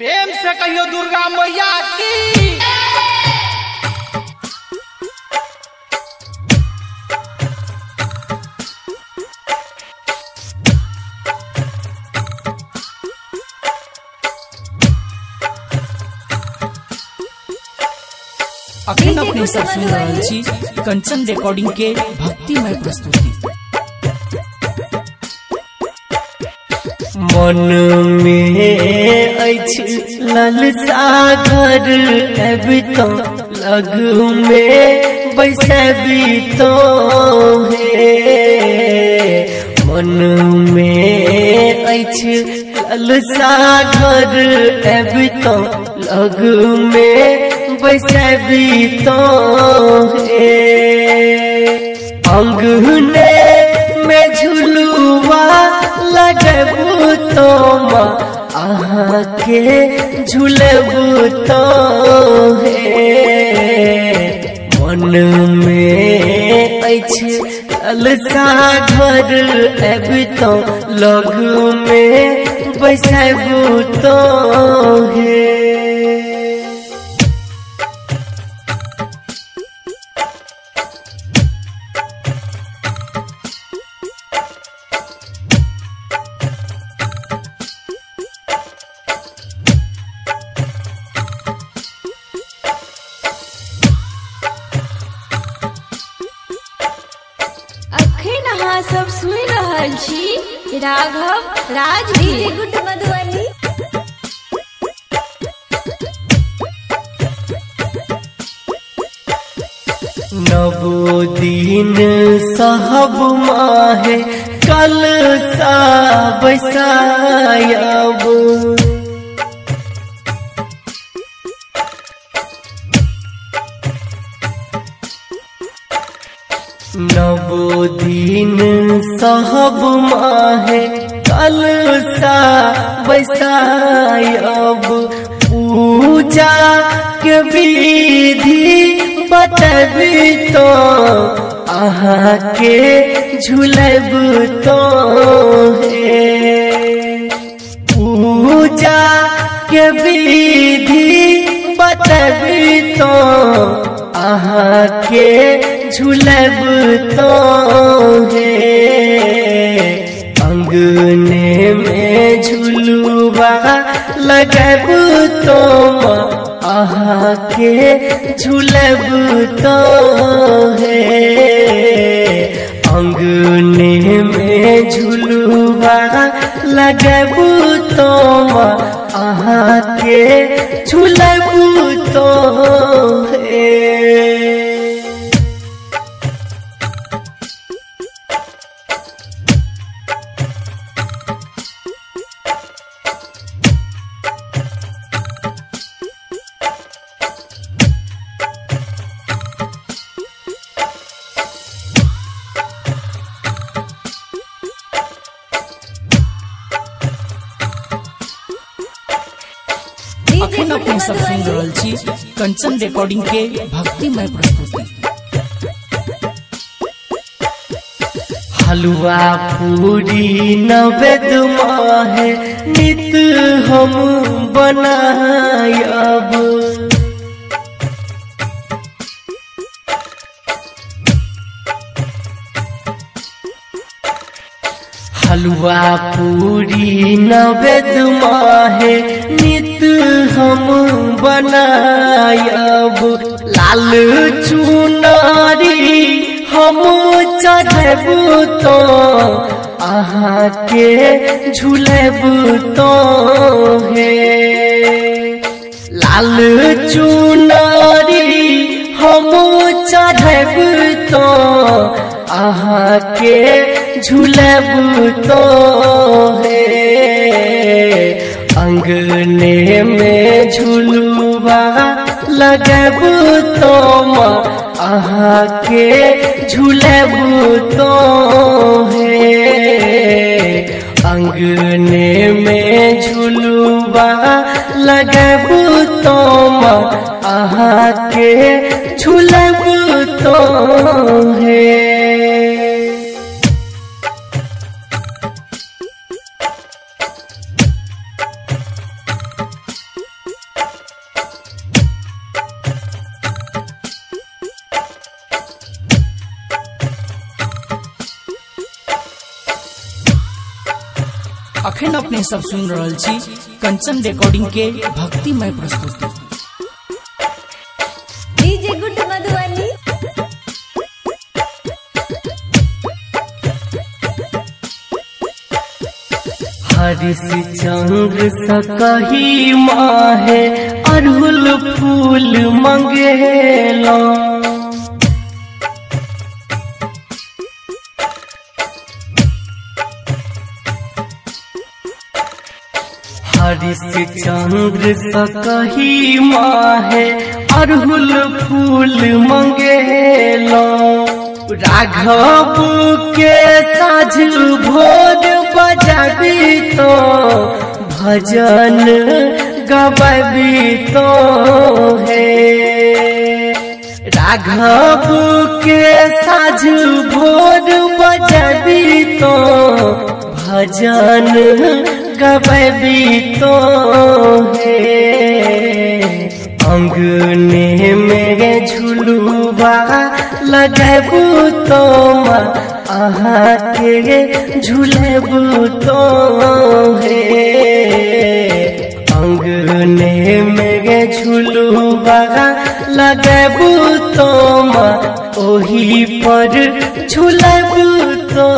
प्रेम से कहियो दुर्गा मैया की। अखन अपने सब सुन रहल छी, कंचन रिकॉर्डिंग के भक्तिमय प्रस्तुति। मन में अछि घर अभी तो लगू में बैसबी तो है। मन में अछि घर अभी तो लगू में बैसबी तो है। अंगने अहाँ के झुलबू तो मन में अछि ललसा घर अब तो लग में बैसबू तो हे छी राघव राज गुड मधुबनी नवो दिन साहब माहे कल सा बैसायब। नवो दिन साहब माहे, कल सा बैसायब पूजा के विधि बतबी तो अहाँ के झुलब तो हे। पूजा के विधि बतबी तो अहाँ के झुलब तो अंगने में झुलुआ लगब तो अहाँ के झुलब तो हे अंगने में झुलुआ लगब तो अहाँ के झुलब तो हे सब सुन रहल छी कंचन रिकॉर्डिंग के भक्तिमय प्रस्तुति। हलवा पूरी नवेद माहे, नित हम बनायब हलवा पूरी नवेद माहे, नित हम बनायब लाल चुनारी हम चढ़ब तो अहाँ के झुलब तो हे लाल चुनारी हम चढ़ब तो अहाँ के झुलब तो हे। अंगने में झुलुआ लगब तो अहाँ के झुलब तो हे। अंगने में झुलुआ लगब तो अहाँ के झुलब अखन अपने सब सुन रहल छी। कंचन रिकॉर्डिंग के भक्तिमय प्रस्तुति। डीजे गुड मधुबनी। हरिश चंद्र सकही माहे अरहुल फूल मंगेला। हरिश चंद्र सकही माहे अरहुल फूल मंगेला। राघव के साझ भोग बजाबी तो भजन गबी तो है। राघव के साझ भोर बजाबी तो भजन गबी तो अंगने में झुलुआ लगबू तो के झुलेबू तो है। अंगने में झुलुआ लगबू तो ओही पर झुलेबू तो